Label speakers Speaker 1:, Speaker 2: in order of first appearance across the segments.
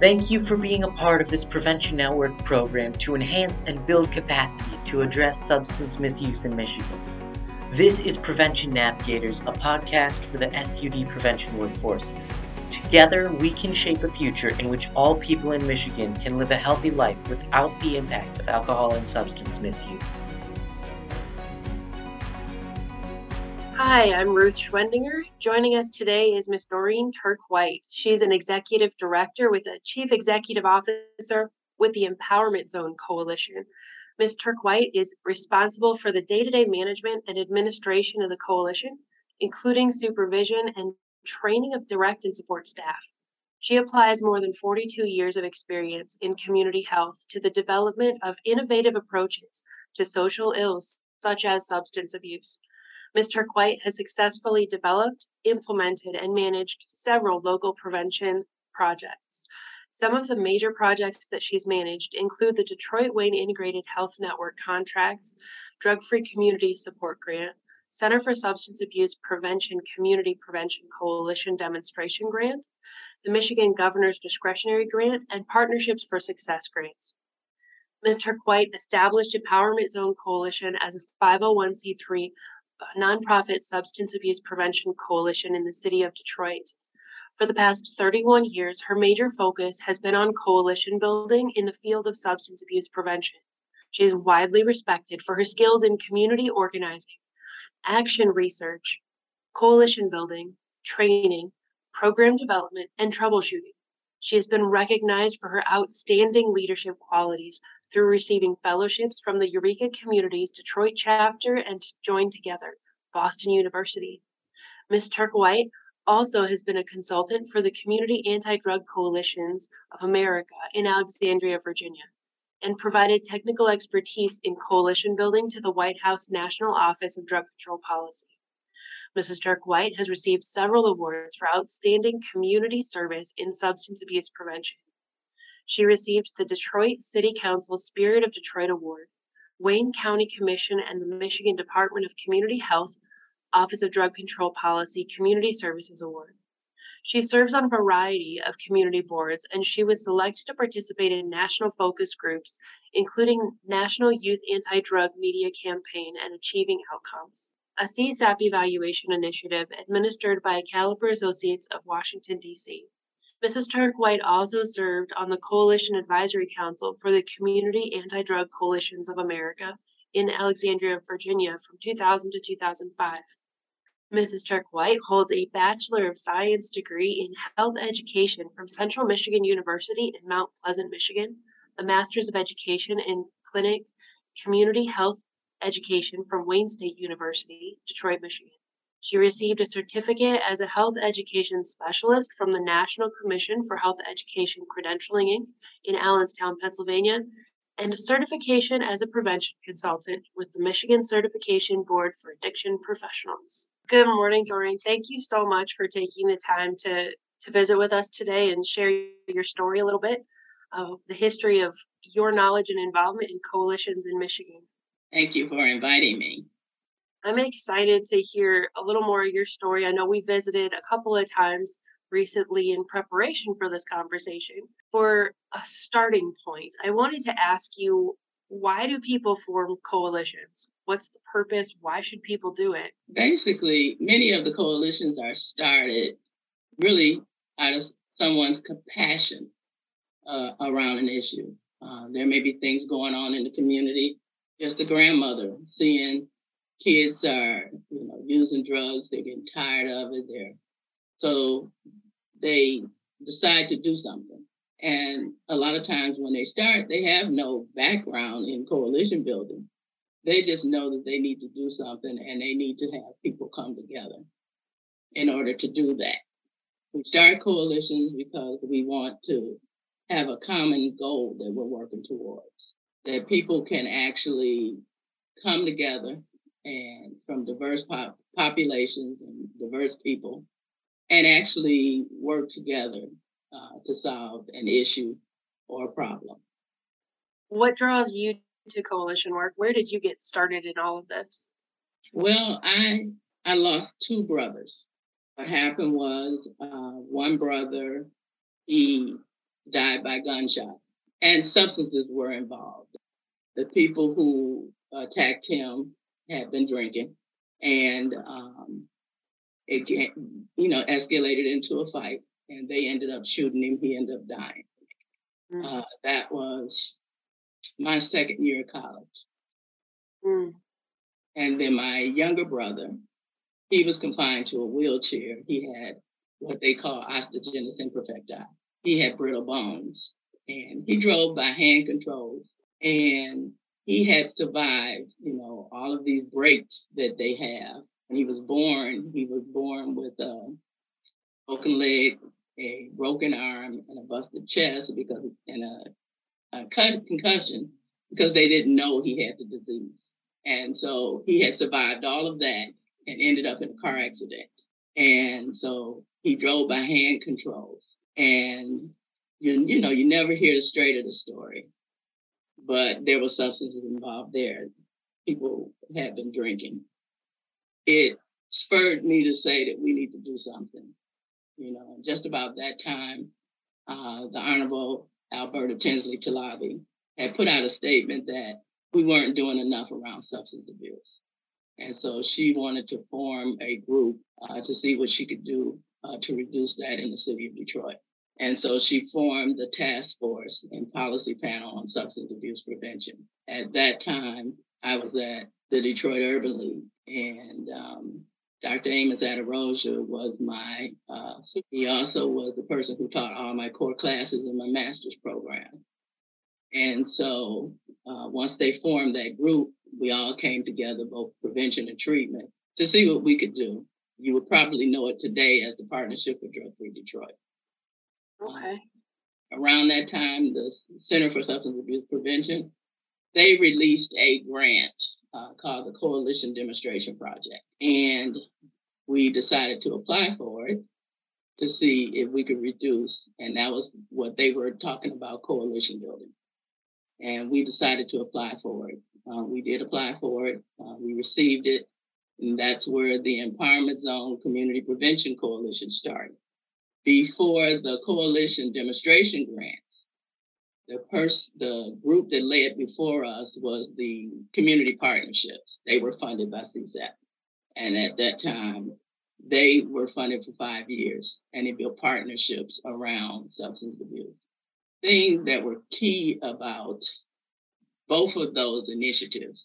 Speaker 1: Thank you for being a part of this Prevention Network program to enhance and build capacity to address substance misuse in Michigan. This is Prevention Navigators, a podcast for the SUD prevention workforce. Together, we can shape a future in which all people in Michigan can live a healthy life without the impact of alcohol and substance misuse.
Speaker 2: Hi, I'm Ruth Schwendinger. Joining us today is Ms. Doreen Turk White. She's an executive director with a chief executive officer with the Empowerment Zone Coalition. Ms. Turk White is responsible for the day to day management and administration of the coalition, including supervision and training of direct and support staff. She applies more than 42 years of experience in community health to the development of innovative approaches to social ills such as substance abuse. Ms. Turk White has successfully developed, implemented, and managed several local prevention projects. Some of the major projects that she's managed include the Detroit Wayne Integrated Health Network contracts, Drug Free Community Support Grant, Center for Substance Abuse Prevention Community Prevention Coalition Demonstration Grant, the Michigan Governor's Discretionary Grant, and Partnerships for Success grants. Ms. Turk established Empowerment Zone Coalition as a 501c3 nonprofit substance abuse prevention coalition in the city of Detroit. For the past 31 years, her major focus has been on coalition building in the field of substance abuse prevention. She is widely respected for her skills in community organizing, action research, coalition building, training, program development, and troubleshooting. She has been recognized for her outstanding leadership qualities through receiving fellowships from the Eureka Communities Detroit chapter and Join Together, Boston University. Ms. Turk White also has been a consultant for the Community Anti Drug Coalitions of America in Alexandria, Virginia, and provided technical expertise in coalition building to the White House National Office of Drug Control Policy. Mrs. Turk White has received several awards for outstanding community service in substance abuse prevention. She received the Detroit City Council Spirit of Detroit Award, Wayne County Commission, and the Michigan Department of Community Health Office of Drug Control Policy Community Services Award. She serves on a variety of community boards, and she was selected to participate in national focus groups, including National Youth Anti Drug Media Campaign and Achieving Outcomes, a CSAP evaluation initiative administered by Caliber Associates of Washington, D.C. Mrs. Turk White also served on the Coalition Advisory Council for the Community Anti Drug Coalitions of America in Alexandria, Virginia from 2000 to 2005. Mrs. Turk White holds a Bachelor of Science degree in Health Education from Central Michigan University in Mount Pleasant, Michigan, a Master's of Education in Clinic Community Health Education from Wayne State University, Detroit, Michigan. She received a certificate as a health education specialist from the National Commission for Health Education Credentialing Inc. in Allentown, Pennsylvania, and a certification as a prevention consultant with the Michigan Certification Board for Addiction Professionals. Good morning, Doreen. Thank you so much for taking the time to, to visit with us today and share your story a little bit of the history of your knowledge and involvement in coalitions in Michigan.
Speaker 3: Thank you for inviting me.
Speaker 2: I'm excited to hear a little more of your story. I know we visited a couple of times recently in preparation for this conversation. For a starting point, I wanted to ask you why do people form coalitions? What's the purpose? Why should people do it?
Speaker 3: Basically, many of the coalitions are started really out of someone's compassion uh, around an issue. Uh, there may be things going on in the community. Just a grandmother seeing kids are, you know, using drugs, they're getting tired of it. They're so they decide to do something. And a lot of times when they start, they have no background in coalition building. They just know that they need to do something and they need to have people come together in order to do that. We start coalitions because we want to have a common goal that we're working towards, that people can actually come together and from diverse pop- populations and diverse people and actually work together uh, to solve an issue or a problem.
Speaker 2: What draws you to coalition work? Where did you get started in all of this?
Speaker 3: Well, I I lost two brothers. What happened was uh, one brother he died by gunshot, and substances were involved. The people who attacked him had been drinking, and um, it you know escalated into a fight, and they ended up shooting him. He ended up dying. Mm. Uh, that was my second year of college. Mm. And then my younger brother, he was confined to a wheelchair. He had what they call osteogenesis imperfecta. He had brittle bones and he drove by hand controls and he had survived, you know, all of these breaks that they have. When he was born, he was born with a broken leg, a broken arm, and a busted chest because and a, a concussion because they didn't know he had the disease. And so he had survived all of that and ended up in a car accident. And so he drove by hand controls. And you, you know, you never hear the straight of the story. But there were substances involved there. People had been drinking. It spurred me to say that we need to do something. You know, just about that time, uh, the Honorable Alberta Tinsley Talabi had put out a statement that we weren't doing enough around substance abuse. And so she wanted to form a group uh, to see what she could do uh, to reduce that in the city of Detroit. And so she formed the task force and policy panel on substance abuse prevention. At that time, I was at the Detroit Urban League, and um, Dr. Amos Adoroja was my, uh, he also was the person who taught all my core classes in my master's program. And so uh, once they formed that group, we all came together, both prevention and treatment, to see what we could do. You would probably know it today as the Partnership for Drug Free Detroit.
Speaker 2: Okay.
Speaker 3: Uh, around that time, the Center for Substance Abuse Prevention, they released a grant uh, called the Coalition Demonstration Project. And we decided to apply for it to see if we could reduce. And that was what they were talking about coalition building and we decided to apply for it. Uh, we did apply for it. Uh, we received it, and that's where the Empowerment Zone Community Prevention Coalition started. Before the coalition demonstration grants, the pers- the group that led before us was the community partnerships. They were funded by CSAP, and at that time, they were funded for five years, and they built partnerships around substance abuse. Thing that were key about both of those initiatives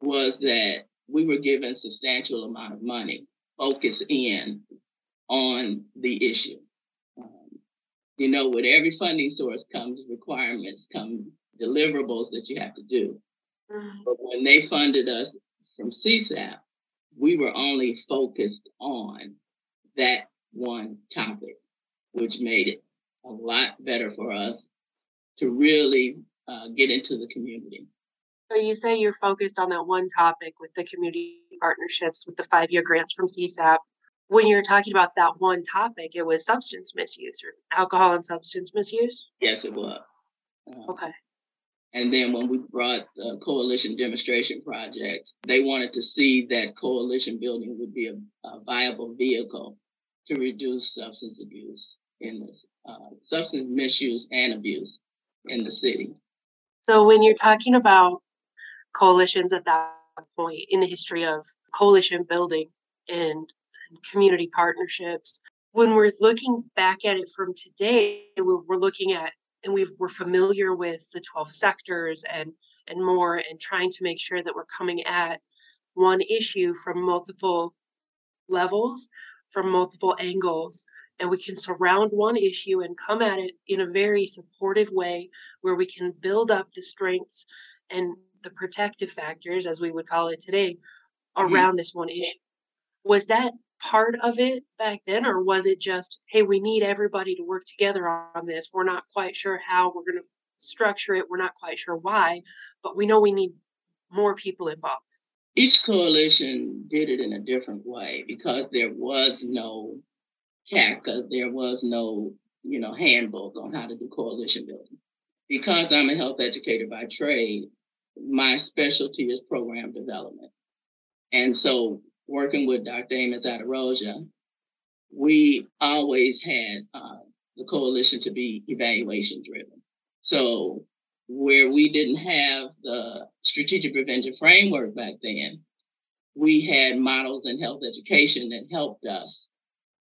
Speaker 3: was that we were given substantial amount of money focus in on the issue. Um, you know, with every funding source comes requirements, come deliverables that you have to do. Mm-hmm. But when they funded us from CSAP, we were only focused on that one topic, which made it a lot better for us to really uh, get into the community.
Speaker 2: So you say you're focused on that one topic with the community partnerships with the five year grants from CSAP. When you're talking about that one topic, it was substance misuse or alcohol and substance misuse?
Speaker 3: Yes, it was.
Speaker 2: Uh, okay.
Speaker 3: And then when we brought the coalition demonstration project, they wanted to see that coalition building would be a, a viable vehicle to reduce substance abuse in this uh, substance misuse and abuse in the city.
Speaker 2: So when you're talking about coalitions at that point in the history of coalition building and community partnerships, when we're looking back at it from today, we're, we're looking at and we are familiar with the 12 sectors and and more and trying to make sure that we're coming at one issue from multiple levels from multiple angles and we can surround one issue and come at it in a very supportive way where we can build up the strengths and the protective factors as we would call it today mm-hmm. around mm-hmm. this one issue was that part of it back then or was it just hey we need everybody to work together on this we're not quite sure how we're going to structure it we're not quite sure why but we know we need more people involved
Speaker 3: each coalition did it in a different way because there was no because there was no, you know, handbook on how to do coalition building. Because I'm a health educator by trade, my specialty is program development. And so working with Dr. Amos Adoroja, we always had uh, the coalition to be evaluation driven. So where we didn't have the strategic prevention framework back then, we had models in health education that helped us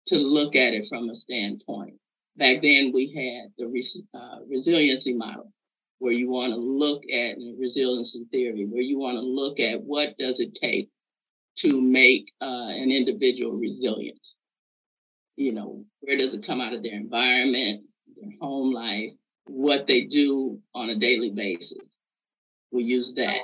Speaker 3: to look at it from a standpoint. Back then, we had the res- uh, resiliency model, where you want to look at resiliency theory, where you want to look at what does it take to make uh, an individual resilient. You know, where does it come out of their environment, their home life, what they do on a daily basis. We use that.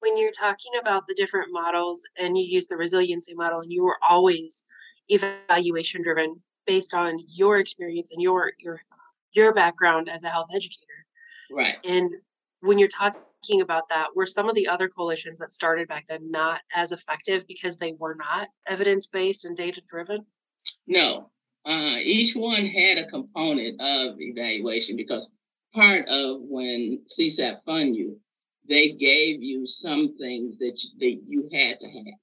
Speaker 2: When you're talking about the different models and you use the resiliency model and you were always evaluation driven based on your experience and your your your background as a health educator.
Speaker 3: Right.
Speaker 2: And when you're talking about that, were some of the other coalitions that started back then not as effective because they were not evidence based and data driven?
Speaker 3: No, uh, each one had a component of evaluation because part of when CSAP fund you, they gave you some things that you, that you had to have.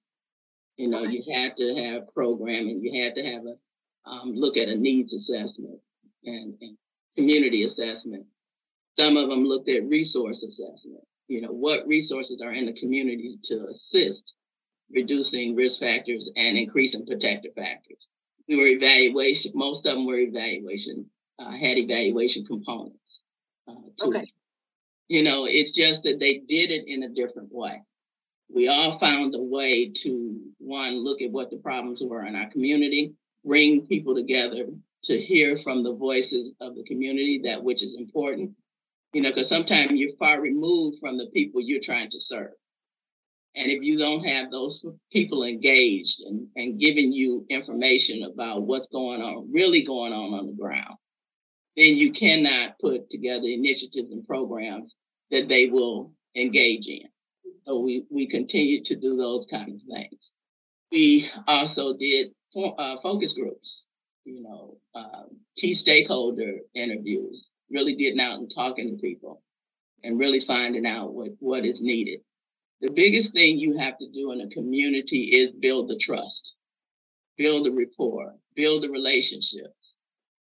Speaker 3: You know, you had to have programming, you had to have a um, look at a needs assessment and, and community assessment. Some of them looked at resource assessment. You know, what resources are in the community to assist reducing risk factors and increasing protective factors we were evaluation. Most of them were evaluation, uh, had evaluation components. Uh,
Speaker 2: okay.
Speaker 3: It. You know, it's just that they did it in a different way. We all found a way to one look at what the problems were in our community, bring people together to hear from the voices of the community that which is important. You know, because sometimes you're far removed from the people you're trying to serve. And if you don't have those people engaged and, and giving you information about what's going on, really going on on the ground, then you cannot put together initiatives and programs that they will engage in. So we, we continue to do those kind of things. We also did uh, focus groups, you know, uh, key stakeholder interviews, really getting out and talking to people and really finding out what, what is needed the biggest thing you have to do in a community is build the trust, build the rapport, build the relationships.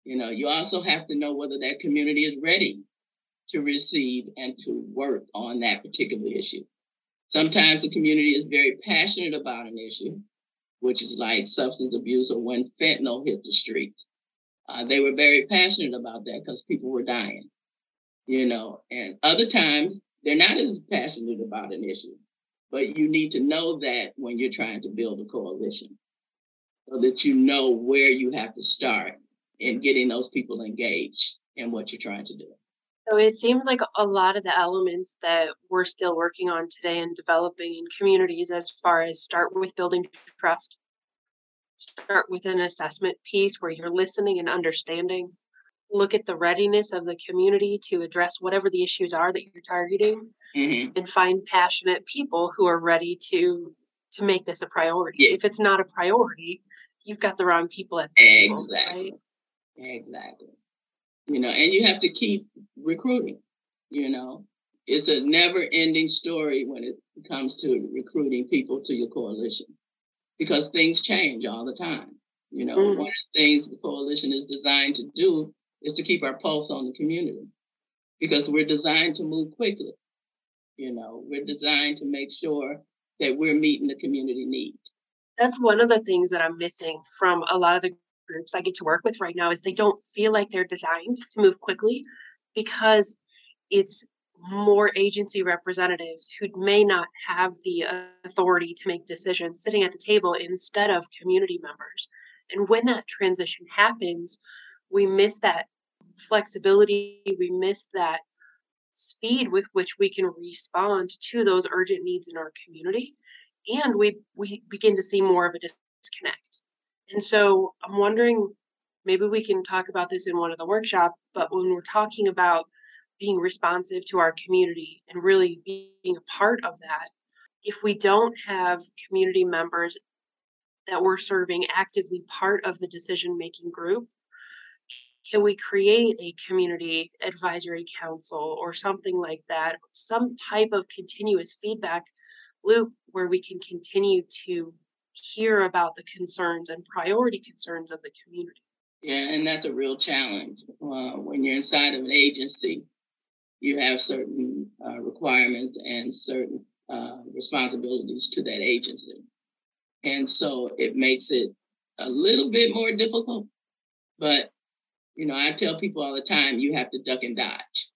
Speaker 3: You know, you also have to know whether that community is ready to receive and to work on that particular issue. Sometimes the community is very passionate about an issue, which is like substance abuse or when fentanyl hit the street. Uh, they were very passionate about that because people were dying, you know, and other times they're not as passionate about an issue, but you need to know that when you're trying to build a coalition so that you know where you have to start in getting those people engaged in what you're trying to do.
Speaker 2: So it seems like a lot of the elements that we're still working on today and developing in communities as far as start with building trust, start with an assessment piece where you're listening and understanding, look at the readiness of the community to address whatever the issues are that you're targeting mm-hmm. and find passionate people who are ready to to make this a priority yeah. if it's not a priority you've got the wrong people at the
Speaker 3: exactly. table right exactly you know and you have to keep recruiting you know it's a never ending story when it comes to recruiting people to your coalition because things change all the time you know mm-hmm. one of the things the coalition is designed to do is to keep our pulse on the community because we're designed to move quickly. You know, we're designed to make sure that we're meeting the community need.
Speaker 2: That's one of the things that I'm missing from a lot of the groups I get to work with right now is they don't feel like they're designed to move quickly because it's more agency representatives who may not have the uh, authority to make decisions sitting at the table instead of community members. And when that transition happens, we miss that flexibility, we miss that speed with which we can respond to those urgent needs in our community and we we begin to see more of a disconnect and so i'm wondering maybe we can talk about this in one of the workshop but when we're talking about being responsive to our community and really being a part of that if we don't have community members that we're serving actively part of the decision making group can we create a community advisory council or something like that some type of continuous feedback loop where we can continue to hear about the concerns and priority concerns of the community
Speaker 3: Yeah, and that's a real challenge. Uh, when you're inside of an agency, you have certain uh, requirements and certain uh, responsibilities to that agency. And so it makes it a little bit more difficult. But, you know, I tell people all the time you have to duck and dodge.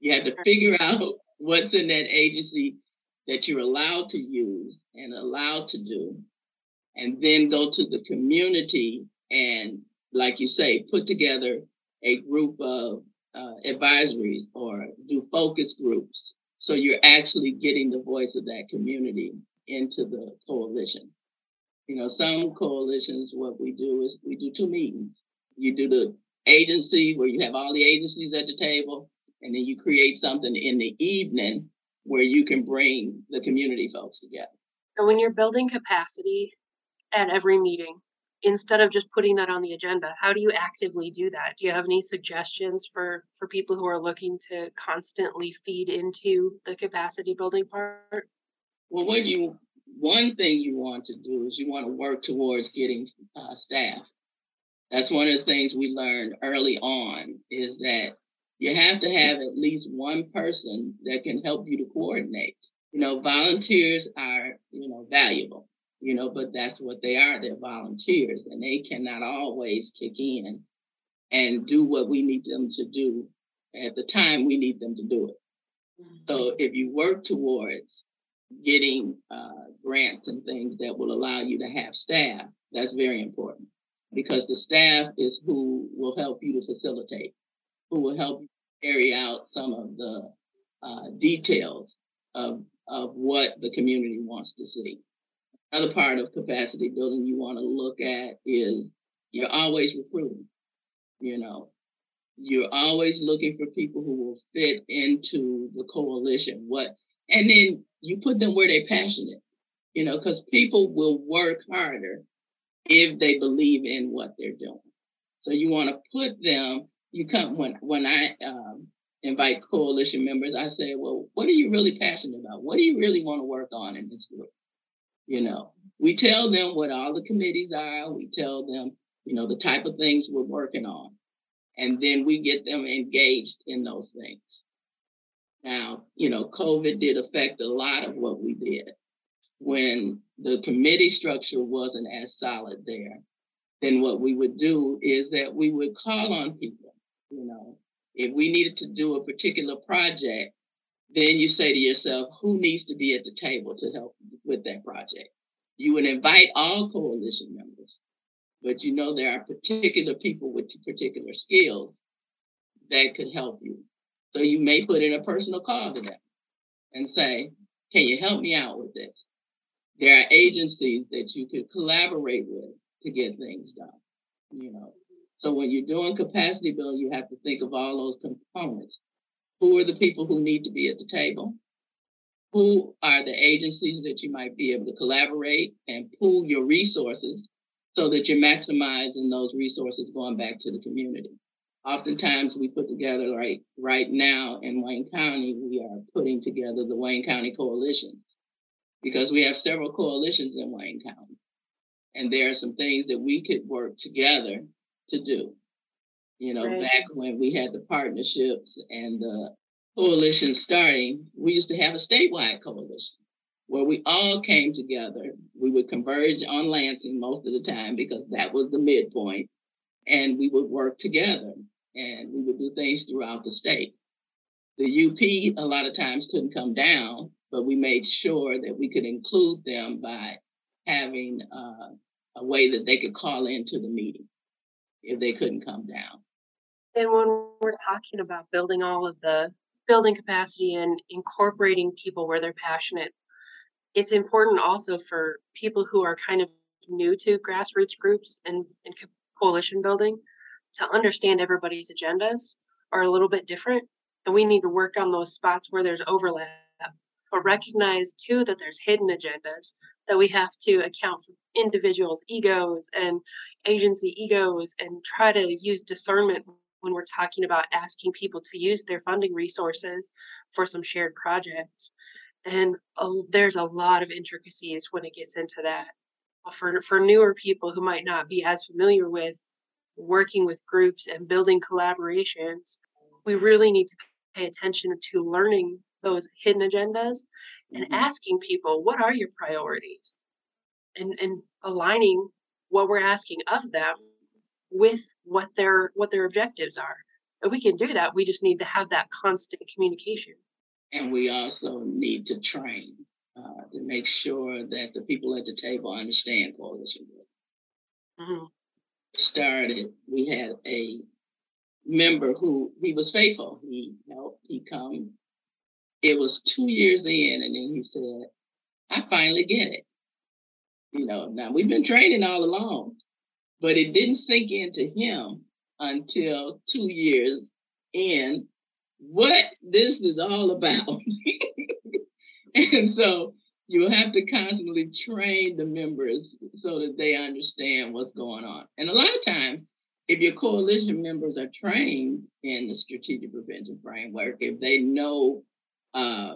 Speaker 3: You have to figure out what's in that agency that you're allowed to use and allowed to do, and then go to the community and, like you say, put together a group of uh, advisories or do focus groups. So you're actually getting the voice of that community into the coalition. You know, some coalitions, what we do is we do two meetings. You do the agency where you have all the agencies at the table, and then you create something in the evening where you can bring the community folks together.
Speaker 2: And when you're building capacity at every meeting, instead of just putting that on the agenda, how do you actively do that? Do you have any suggestions for for people who are looking to constantly feed into the capacity building part?
Speaker 3: Well, what you one thing you want to do is you want to work towards getting uh, staff. That's one of the things we learned early on is that you have to have at least one person that can help you to coordinate. You know, volunteers are, you know, valuable, you know, but that's what they are. They're volunteers and they cannot always kick in and do what we need them to do at the time we need them to do it. So mm-hmm. if you work towards getting uh, grants and things that will allow you to have staff, that's very important because the staff is who will help you to facilitate, who will help you carry out some of the uh, details of, of what the community wants to see. Another part of capacity building you want to look at is you're always recruiting. You know, you're always looking for people who will fit into the coalition. What and then you put them where they're passionate, you know, because people will work harder if they believe in what they're doing. So you want to put them you come when when I um, invite coalition members, I say, well, what are you really passionate about? What do you really want to work on in this group? You know, we tell them what all the committees are. We tell them, you know, the type of things we're working on, and then we get them engaged in those things. Now, you know, COVID did affect a lot of what we did when the committee structure wasn't as solid there. Then what we would do is that we would call on people you know, if we needed to do a particular project, then you say to yourself, who needs to be at the table to help with that project? You would invite all coalition members, but you know there are particular people with particular skills that could help you. So you may put in a personal call to them and say, can you help me out with this? There are agencies that you could collaborate with to get things done, you know. So when you're doing capacity building, you have to think of all those components. Who are the people who need to be at the table? Who are the agencies that you might be able to collaborate and pool your resources so that you're maximizing those resources going back to the community? Oftentimes we put together right right now in Wayne County, we are putting together the Wayne County Coalition because we have several coalitions in Wayne County. And there are some things that we could work together to do. You know, right. back when we had the partnerships and the coalition starting, we used to have a statewide coalition where we all came together. We would converge on Lansing most of the time because that was the midpoint, and we would work together and we would do things throughout the state. The UP a lot of times couldn't come down, but we made sure that we could include them by having uh, a way that they could call into the meeting if they couldn't come down.
Speaker 2: And when we're talking about building all of the building capacity and incorporating people where they're passionate, it's important also for people who are kind of new to grassroots groups and, and coalition building to understand everybody's agendas are a little bit different. And we need to work on those spots where there's overlap, but recognize too that there's hidden agendas that we have to account for individuals' egos and agency egos and try to use discernment when we're talking about asking people to use their funding resources for some shared projects. And uh, there's a lot of intricacies when it gets into that. For, for newer people who might not be as familiar with working with groups and building collaborations, we really need to pay attention to learning those hidden agendas and mm-hmm. asking people, what are your priorities? And, and aligning what we're asking of them with what their what their objectives are. And we can do that. We just need to have that constant communication.
Speaker 3: And we also need to train uh, to make sure that the people at the table understand coalition work. Mm-hmm. Started, we had a member who he was faithful. He helped, he come. It was two years in, and then he said, I finally get it. You know, now we've been training all along, but it didn't sink into him until two years in what this is all about. and so you have to constantly train the members so that they understand what's going on. And a lot of times, if your coalition members are trained in the strategic prevention framework, if they know, uh,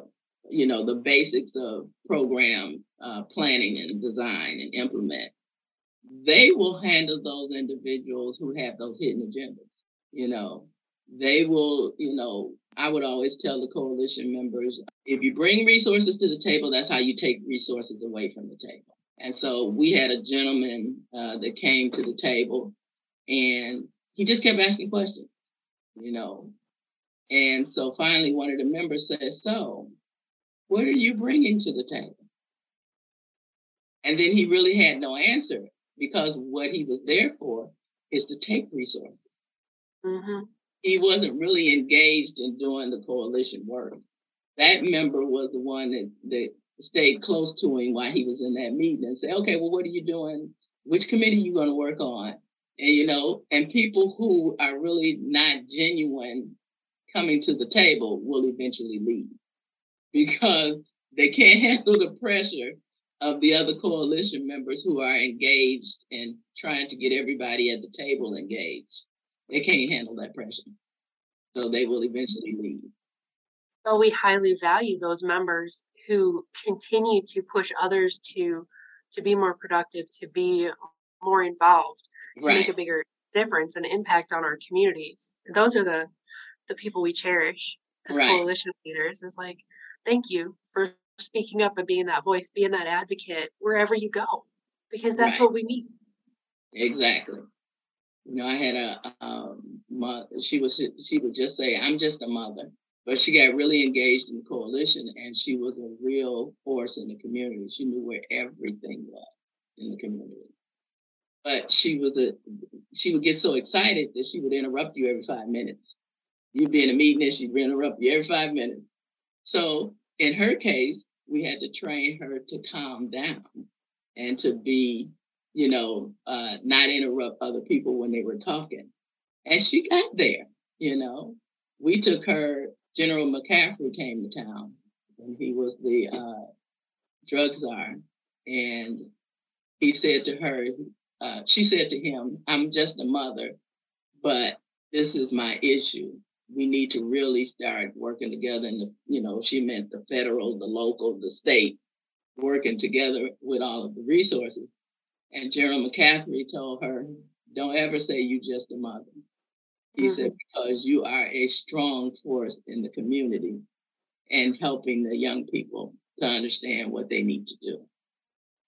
Speaker 3: you know, the basics of program uh, planning and design and implement, they will handle those individuals who have those hidden agendas. You know, they will, you know, I would always tell the coalition members if you bring resources to the table, that's how you take resources away from the table. And so we had a gentleman uh, that came to the table and he just kept asking questions, you know. And so finally, one of the members said, So, what are you bringing to the table? And then he really had no answer because what he was there for is to take resources. Mm-hmm he wasn't really engaged in doing the coalition work. That member was the one that, that stayed close to him while he was in that meeting and said, okay, well, what are you doing? Which committee are you going to work on? And, you know, and people who are really not genuine coming to the table will eventually leave because they can't handle the pressure of the other coalition members who are engaged and trying to get everybody at the table engaged. They can't handle that pressure. So they will eventually leave.
Speaker 2: So we highly value those members who continue to push others to to be more productive, to be more involved, to right. make a bigger difference and impact on our communities. Those are the the people we cherish as right. coalition leaders. It's like, thank you for speaking up and being that voice, being that advocate wherever you go, because that's right. what we need.
Speaker 3: Exactly. You know, I had a um, she was she would just say, "I'm just a mother," but she got really engaged in the coalition, and she was a real force in the community. She knew where everything was in the community. But she was a she would get so excited that she would interrupt you every five minutes. You'd be in a meeting and she'd interrupt you every five minutes. So in her case, we had to train her to calm down and to be you know, uh, not interrupt other people when they were talking. And she got there, you know. We took her, General McCaffrey came to town and he was the uh, drug czar. And he said to her, uh, she said to him, I'm just a mother, but this is my issue. We need to really start working together. And, the, you know, she meant the federal, the local, the state, working together with all of the resources. And General McCaffrey told her, Don't ever say you just a mother. He mm-hmm. said, Because you are a strong force in the community and helping the young people to understand what they need to do.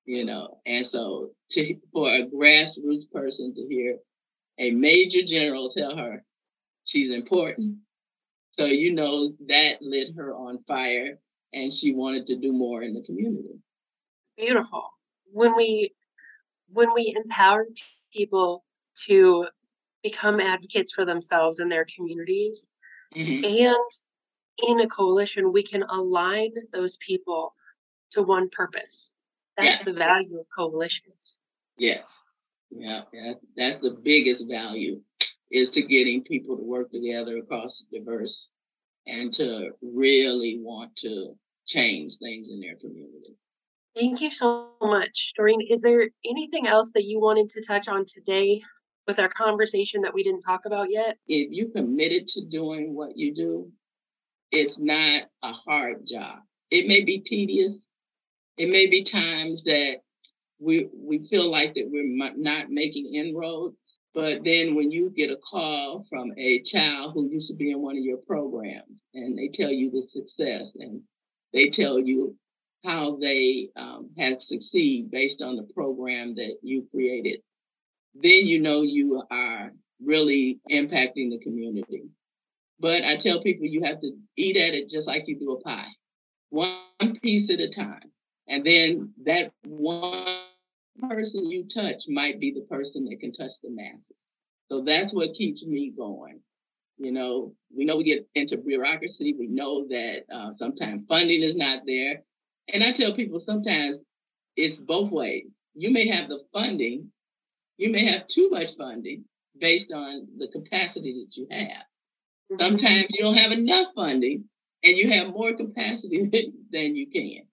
Speaker 3: You know, and so to for a grassroots person to hear a major general tell her she's important. So you know that lit her on fire and she wanted to do more in the community.
Speaker 2: Beautiful. When we when we empower people to become advocates for themselves and their communities mm-hmm. and in a coalition we can align those people to one purpose that's yeah. the value of coalitions
Speaker 3: yes yeah, yeah that's the biggest value is to getting people to work together across the diverse and to really want to change things in their community
Speaker 2: Thank you so much, Doreen. Is there anything else that you wanted to touch on today with our conversation that we didn't talk about yet?
Speaker 3: If you're committed to doing what you do, it's not a hard job. It may be tedious. It may be times that we we feel like that we're not making inroads. But then when you get a call from a child who used to be in one of your programs and they tell you the success and they tell you how they um, have succeed based on the program that you created, then you know you are really impacting the community. But I tell people you have to eat at it just like you do a pie, one piece at a time. And then that one person you touch might be the person that can touch the masses. So that's what keeps me going. You know, we know we get into bureaucracy. We know that uh, sometimes funding is not there. And I tell people sometimes it's both ways. You may have the funding, you may have too much funding based on the capacity that you have. Sometimes you don't have enough funding and you have more capacity than you can.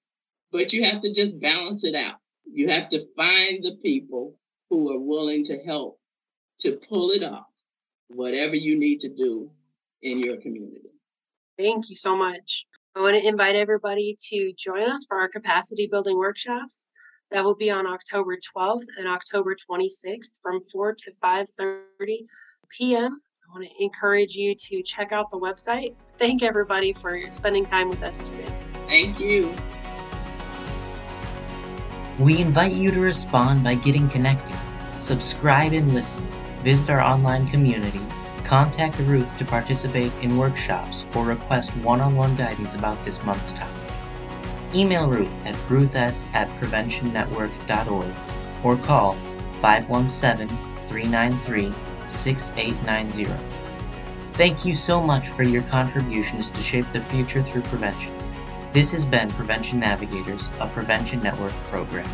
Speaker 3: But you have to just balance it out. You have to find the people who are willing to help to pull it off, whatever you need to do in your community.
Speaker 2: Thank you so much. I want to invite everybody to join us for our capacity building workshops. That will be on October 12th and October 26th from 4 to 5:30 p.m. I want to encourage you to check out the website. Thank everybody for spending time with us today.
Speaker 3: Thank you.
Speaker 1: We invite you to respond by getting connected, subscribe and listen, visit our online community, contact Ruth to participate in workshops or request one on one guidance about this month's topic. Email Ruth at ruths at preventionnetwork.org or call 517 393 6890. Thank you so much for your contributions to shape the future through prevention. This has been Prevention Navigators, a Prevention Network program.